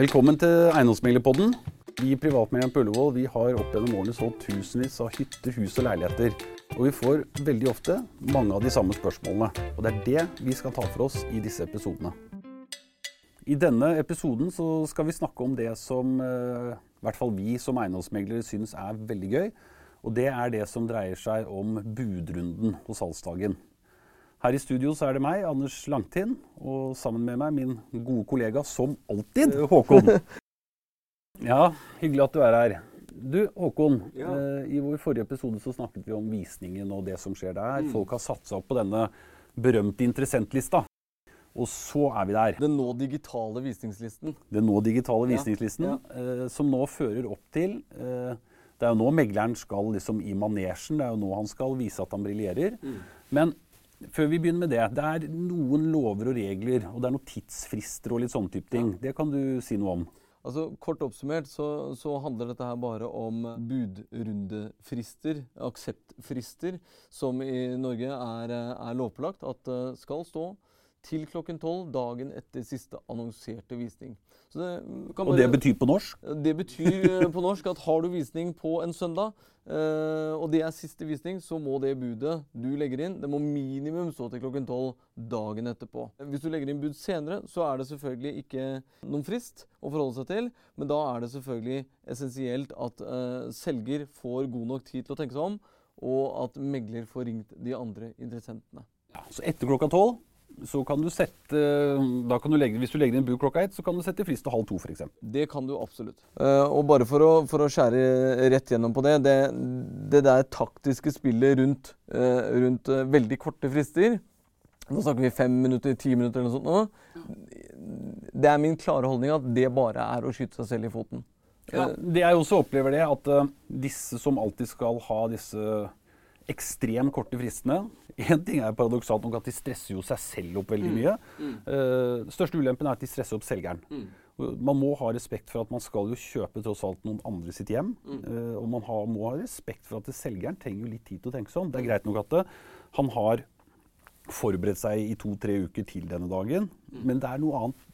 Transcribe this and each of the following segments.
Velkommen til Eiendomsmeglerpodden. Vi i Privatmegleren på Ullevål vi har opp gjennom årene solgt tusenvis av hytter, hus og leiligheter. Og vi får veldig ofte mange av de samme spørsmålene. Og det er det vi skal ta for oss i disse episodene. I denne episoden så skal vi snakke om det som eh, i hvert fall vi som eiendomsmeglere syns er veldig gøy. Og det er det som dreier seg om budrunden og salgsdagen. Her i studio så er det meg, Anders Langtind, og sammen med meg min gode kollega som alltid, Håkon. Ja, hyggelig at du er her. Du, Håkon. Ja. Eh, I vår forrige episode så snakket vi om visningen og det som skjer der. Mm. Folk har satsa opp på denne berømte interessentlista. Og så er vi der. Den nå digitale visningslisten. Den nå digitale visningslisten, ja. eh, som nå fører opp til eh, Det er jo nå megleren skal liksom i manesjen. Det er jo nå han skal vise at han briljerer. Men før vi begynner med det, det er noen lover og regler, og det er noen tidsfrister og litt sånne type ting. Det kan du si noe om. Altså, Kort oppsummert så, så handler dette her bare om budrundefrister, akseptfrister, som i Norge er, er lovpålagt at eh, skal stå til klokken tolv dagen etter siste annonserte visning. Så det, kan Og det betyr på norsk Det betyr eh, på norsk at har du visning på en søndag, eh, og det er siste visning, så må det budet du legger inn, det må minimum stå til klokken tolv dagen etterpå. Hvis du legger inn bud senere, så er det selvfølgelig ikke noen frist å forholde seg til, men da er det selvfølgelig essensielt at eh, selger får god nok tid til å tenke seg om, og at megler får ringt de andre interessentene. ja, Så etter klokka tolv så kan du sette da kan du legge, Hvis du legger inn bud klokka ett, så kan du sette frist til halv to f.eks. Det kan du absolutt. Uh, og bare for å, for å skjære rett gjennom på det Det, det der taktiske spillet rundt, uh, rundt uh, veldig korte frister Nå snakker vi fem minutter, ti minutter eller noe sånt nå. Det er min klare holdning at det bare er å skyte seg selv i foten. Ja, det jeg også opplever det, at disse som alltid skal ha disse ekstremt korte fristene Én ting er paradoksalt nok at de stresser jo seg selv opp veldig mye. Eh, største ulempen er at de stresser opp selgeren. Mm. Man må ha respekt for at man skal jo kjøpe tross alt noen andre sitt hjem. Eh, og man har, må ha respekt for at selgeren trenger jo litt tid til å tenke seg om. Det er greit nok at det, han har forberedt seg i to-tre uker til denne dagen, men det er noe annet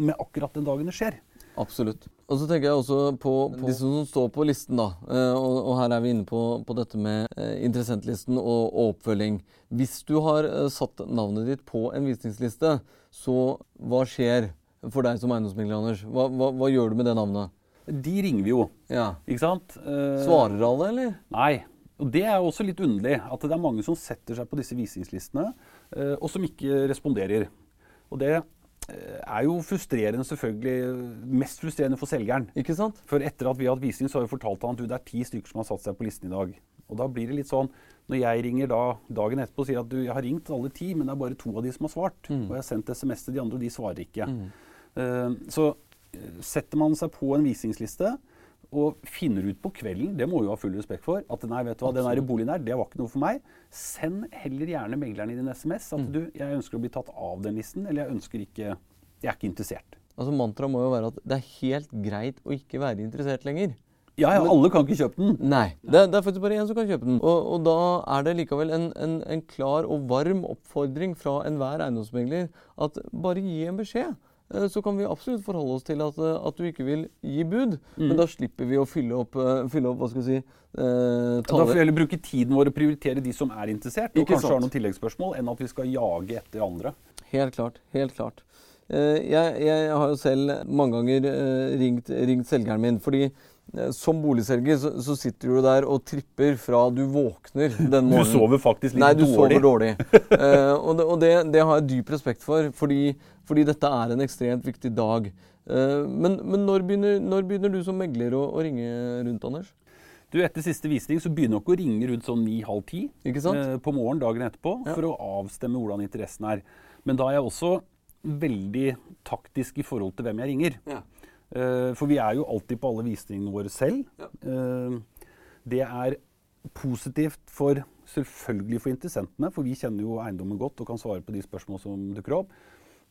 med akkurat den dagen det skjer. Absolutt. Og så tenker jeg også på, på disse som står på listen, da. Eh, og, og her er vi inne på, på dette med eh, interessentlisten og, og oppfølging. Hvis du har eh, satt navnet ditt på en visningsliste, så hva skjer for deg som eiendomsmegler, Anders? Hva, hva, hva gjør du med det navnet? De ringer vi jo, Ja. ikke sant? Eh, Svarer alle, eller? Nei. Og Det er også litt underlig at det er mange som setter seg på disse visningslistene, og som ikke responderer. Og det er jo frustrerende, selvfølgelig. Mest frustrerende for selgeren. Ikke sant? For etter at vi har hatt visning, så har vi fortalt han at du, det er ti stykker som har satt seg på listen i dag. Og da blir det litt sånn, når jeg ringer da dagen etterpå og sier at du, jeg har ringt alle ti, men det er bare to av de som har svart. Og jeg har sendt SMS til de andre, og de svarer ikke. Eh, så eh, setter man seg på en visningsliste og finner ut på kvelden, det må vi ha full respekt for, at nei, vet du hva, den der boligen der, det var ikke noe for meg. Send heller gjerne megleren din SMS at du, jeg ønsker å bli tatt av den listen, eller jeg ønsker ikke, jeg er ikke interessert. Altså Mantraet må jo være at det er helt greit å ikke være interessert lenger. Ja, ja, alle kan ikke kjøpe den. Nei. Det, det er faktisk bare én som kan kjøpe den. Og, og da er det likevel en, en, en klar og varm oppfordring fra enhver eiendomsmegler at bare gi en beskjed. Eh, Så kan vi absolutt forholde oss til at, eh, at du ikke vil gi bud, men da slipper vi å fylle opp, eh, fylle opp hva skal vi si, eh, Da får vi heller bruke tiden vår og prioritere de som er interessert, og Ikke kanskje sant. har noen tilleggsspørsmål, enn at vi skal jage etter andre. Helt klart. Helt klart. Eh, Jeg, jeg har jo selv mange ganger eh, ringt, ringt selgeren min, fordi som boligselger så, så sitter du der og tripper fra du våkner den Du sover faktisk litt Nei, du dårlig. sover dårlig. uh, og det, og det, det har jeg dyp respekt for, fordi, fordi dette er en ekstremt viktig dag. Uh, men men når, begynner, når begynner du som megler å, å ringe rundt, Anders? Du, Etter siste visning så begynner dere å ringe rundt sånn ni-halv ti Ikke eh, på morgen dagen etterpå Ja. for å avstemme hvordan interessen er. Men da er jeg også veldig taktisk i forhold til hvem jeg ringer. Ja. Eh, for vi er jo alltid på alle visningene våre selv. Eh, det er positivt for selvfølgelig for interessentene, for vi kjenner jo eiendommen godt og kan svare på de spørsmål som dukker opp.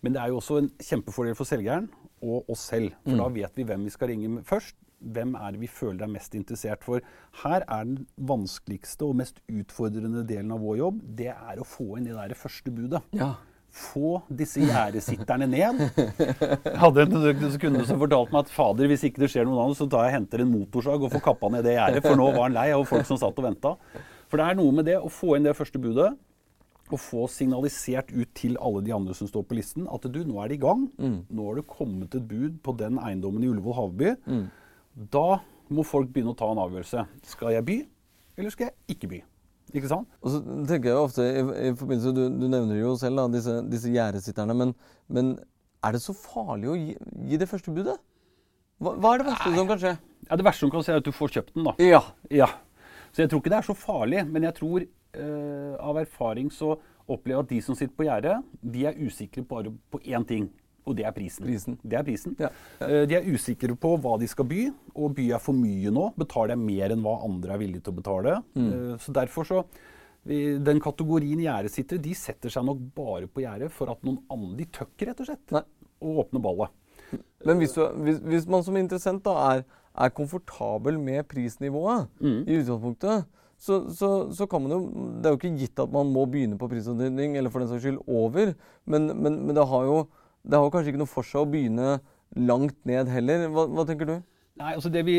Men det er jo også en kjempefordel for selgeren og oss selv. For da vet vi hvem vi skal ringe først. Hvem er det vi føler er mest interessert for? Her er den vanskeligste og mest utfordrende delen av vår jobb. Det er å få inn det der første budet. Ja. Få disse gjerdesitterne ned. Jeg hadde en kunde som fortalte meg at fader, hvis ikke det skjer noe annet, så tar jeg henter en motorsag og får kappa ned det gjerdet, for nå var han lei av folk som satt og venta. For det er noe med det å få inn det første budet og få signalisert ut til alle de andre som står på listen, at du, nå er det i gang. Mm. Nå har det kommet et bud på den eiendommen i Ullevål Havby. Mm. Da må folk begynne å ta en avgjørelse. Skal jeg by, eller skal jeg ikke by? Ikke sant? Og så tenker jeg jo ofte, i, i forbindelse, Du, du nevner jo selv da, disse, disse gjerdesitterne, men, men er det så farlig å gi, gi det første budet? Hva, hva er det verste som kan skje? Ja, Det verste som kan skje, er at du får kjøpt den. da. Ja. Ja. Så jeg tror ikke det er så farlig, men jeg tror eh, av erfaring så opplever jeg at de som sitter på gjerdet, de er usikre bare på én ting. Og det er prisen. Prisen. Det er prisen. Ja. Eh, de er usikre på hva de skal by, og by er for mye nå. Betaler jeg mer enn hva andre er villige til å betale. Mm. Eh, så derfor så Den kategorien gjerdesittere, de setter seg nok bare på gjerdet for at noen andre De tøkker, rett og slett. Nei. Og åpner ballet. Men hvis, du, hvis, hvis man som interessent da er, er komfortabel med prisnivået Mm. i utgangspunktet, så, så, så kan man jo Det er jo ikke gitt at man må begynne på prisantydning, eller for den saks skyld over, men, men, men det, har jo, det har kanskje ikke noe for seg å begynne langt ned heller. Hva, hva tenker du? Nei, altså det vi,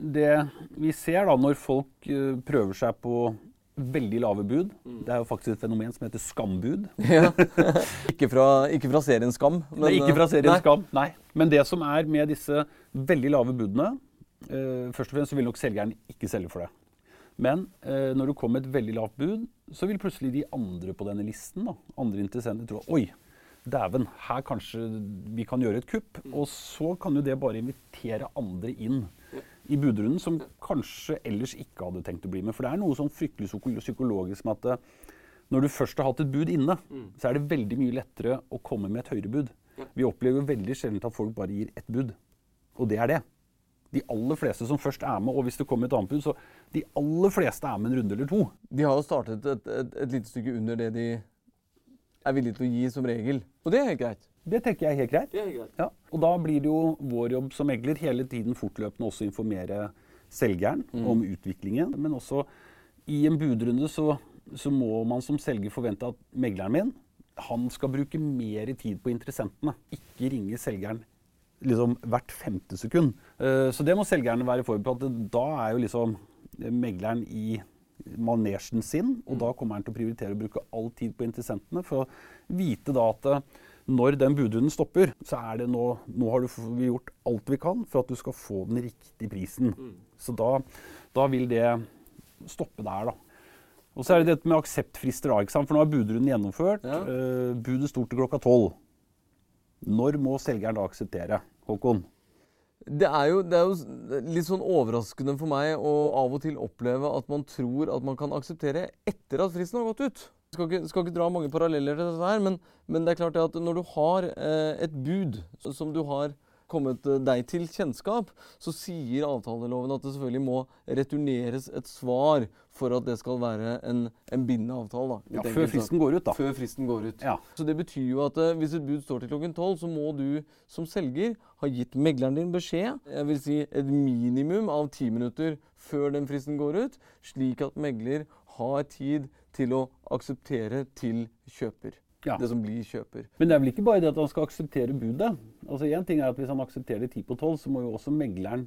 det vi ser da når folk eh, prøver seg på veldig lave bud Det er jo faktisk et fenomen som heter skambud. Ja. ikke, fra, ikke fra serien Skam. men, Nei, ikke fra serien nei. Skam. Nei. Men det som er med disse veldig lave budene eh, Først og fremst så vil nok selgeren ikke selge for det. Men eh, når det kommer med et veldig lavt bud, så vil plutselig de andre på denne listen, da, andre interessenter, tro Oi, dæven, her kanskje vi kan gjøre et kupp. Og så kan jo det bare invitere andre inn i budrunden som kanskje ellers ikke hadde tenkt å bli med. For det er noe sånn fryktelig psykologisk med at eh, når du først har hatt et bud inne, så er det veldig mye lettere å komme med et høyere bud. Vi opplever veldig sjelden at folk bare gir ett bud. Og det er det. De aller fleste som først er med, og hvis det kommer et annet bud, så de aller fleste er med en runde eller to. De har jo startet et, et, et lite stykke under det de er villig til å gi som regel. Og det er helt greit. Det tenker jeg er helt greit. Det er helt greit. Ja. Og da blir det jo vår jobb som megler hele tiden fortløpende også informere selgeren om utviklingen. Men også i en budrunde så, så må man som selger forvente at megleren min han skal bruke mer tid på interessentene. Ikke ringe selgeren liksom hvert femte sekund. Eh, Så det må selgerne være forberedt på. at Da er jo liksom megleren i manesjen sin, og da kommer han til å prioritere å bruke all tid på interessentene for å vite da at eh, når den budrunden stopper, så er det nå Nå har du vi gjort alt vi kan for at du skal få den riktige prisen. Så da, da vil det stoppe der, da. Og så er det dette med akseptfrister, da. For nå er budrunden gjennomført. Ja. Uh, budet stort til klokka tolv. Når må selgeren da akseptere, Håkon? Det er, jo, det er jo litt sånn overraskende for meg å av og til oppleve at man tror at man kan akseptere etter at fristen har gått ut. Skal ikke, skal ikke dra mange paralleller til dette her, men, men det er klart at når du har eh, et bud som du har kommet eh, deg til kjennskap, så sier avtaleloven at det selvfølgelig må returneres et svar for at det skal være en, en bindende avtale. Da, Ja, før fristen går ut, da. Før fristen går ut. Ja. Så det betyr jo at eh, hvis et bud står til klokken tolv, så må du som selger ha gitt megleren din beskjed, jeg vil si et minimum av ti minutter før den fristen går ut, slik at megler har tid til å akseptere til kjøper. Ja. Det som blir kjøper. Men det er vel ikke bare det at han skal akseptere budet. Altså en ting er at Hvis han aksepterer ti på tolv, så må jo også megleren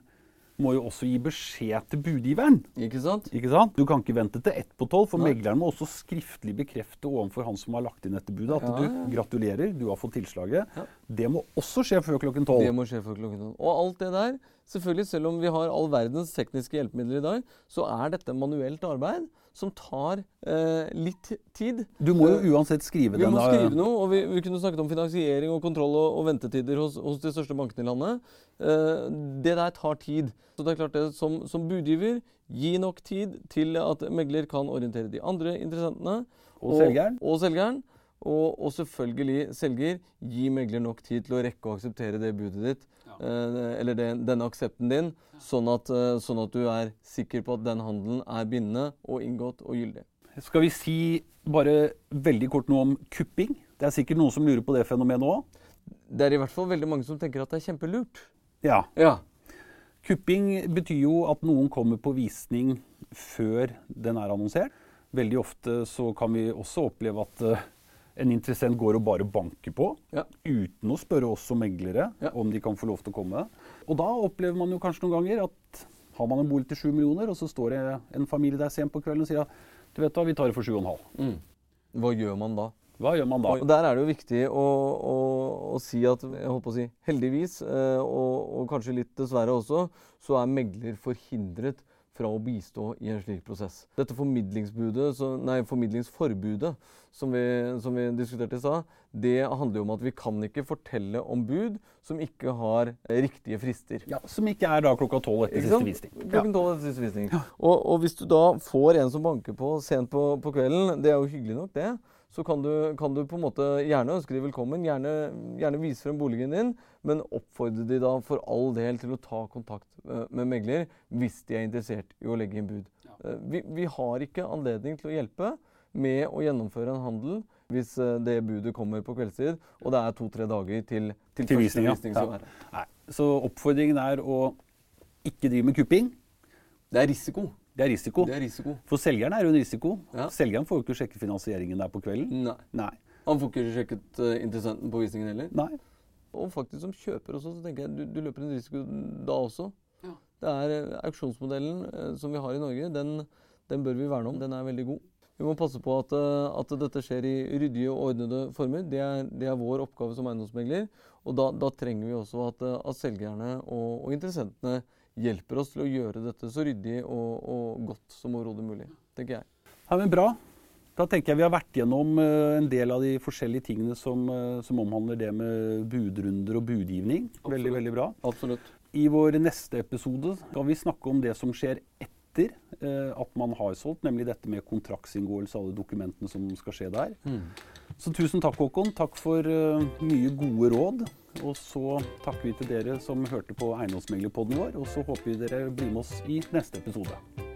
må jo også gi beskjed til budgiveren. Ikke sant? Ikke sant? Du kan ikke vente til ett på tolv, for Nei. megleren må også skriftlig bekrefte overfor han som har lagt inn dette budet, at Ja, du ja. gratulerer, du har fått tilslaget. Det må også skje før klokken Det må skje før klokken tolv. Og alt det der, selvfølgelig selv om vi har all verdens tekniske hjelpemidler i dag, så er dette manuelt arbeid som tar eh, litt tid. Du må jo uansett skrive Vi må da. skrive noe, og vi, vi kunne snakket om finansiering og kontroll og, og ventetider hos, hos de største bankene i landet. Eh, det der tar tid. Så det er klart det, som, som budgiver, gi nok tid til at megler kan orientere de andre interessentene. Og selgeren. Og, selgeren. Og, og selvfølgelig selger, gi megler nok tid til å rekke å akseptere det budet ditt. eh, eller det, denne aksepten din, sånn at, eh, sånn at du er sikker på at den handelen er bindende og inngått og gyldig. Skal vi si bare veldig kort noe om kupping? Det er sikkert noen som lurer på det fenomenet òg. Det er i hvert fall veldig mange som tenker at det er kjempelurt. Ja. Ja. Kupping betyr jo at noen kommer på visning før den er annonsert. Veldig ofte så kan vi også oppleve at eh, en interessent går og bare banker på, Ja. uten å spørre oss som meglere Ja. om de kan få lov til å komme. Og da opplever man jo kanskje noen ganger at har man en bolig til 7 millioner, og så står det en familie der sent på kvelden og sier at du vet hva, vi tar det for 7,5. Mm. Hva gjør man da? Hva gjør man da? Og Der er det jo viktig å, å, å si at jeg på å si, heldigvis, eh, og, og kanskje litt dessverre også, så er megler forhindret fra å bistå i en slik prosess. Dette formidlingsbudet, så, nei, formidlingsforbudet som vi, som vi diskuterte i stad, det handler jo om at vi kan ikke fortelle om bud som ikke har eh, riktige frister. Ja, som ikke er da klokka tolv etter siste visning. Ja. Klokken tolv etter siste visning. Og, og hvis du da får en som banker på sent på, på kvelden, det er jo hyggelig nok, det. Så kan du, kan du på en måte gjerne ønske de velkommen, gjerne, gjerne vise frem boligen din, men oppfordre de da for all del til å ta kontakt eh, med megler hvis de er interessert i å legge inn bud. Ja. Vi, vi har ikke anledning til å hjelpe med å gjennomføre en handel hvis eh, det budet kommer på kveldstid, og det er to-tre dager til, til, Til første visning, ja. visning Ja. Nei, så oppfordringen er å ikke drive med kupping. Det er risiko. Det er risiko. Det er risiko. For selgeren er jo en risiko. Ja. Selgeren får jo ikke sjekke finansieringen der på kvelden. Nei. Nei. Han får ikke sjekket uh, interessenten på visningen heller. Nei. Og faktisk som kjøper også, så tenker jeg du, du løper en risiko da også. Ja. Det er eh, Auksjonsmodellen uh, som vi har i Norge, den, den bør vi verne om. Den er veldig god. Vi må passe på at, eh, at dette skjer i ryddige og ordnede former. Det er, det er vår oppgave som eiendomsmegler. Og da, da trenger vi også at, eh, at selgerne og, og interessentene hjelper oss til å gjøre dette så ryddig og, og godt som overhodet mulig, tenker jeg. Ja, men bra. Da tenker jeg vi har vært gjennom eh, en del av de forskjellige tingene som, som omhandler det med budrunder og budgivning. Veldig, veldig bra. Absolutt. I vår neste episode skal vi snakke om det som skjer etter eh, at man har solgt, nemlig dette med kontraktsinngåelse, alle dokumentene som skal skje der. Så tusen takk, Håkon. Takk for eh, mye gode råd. Og så takker vi til dere som hørte på Eiendomsmeglerpodden vår, og så håper vi dere blir med oss i neste episode.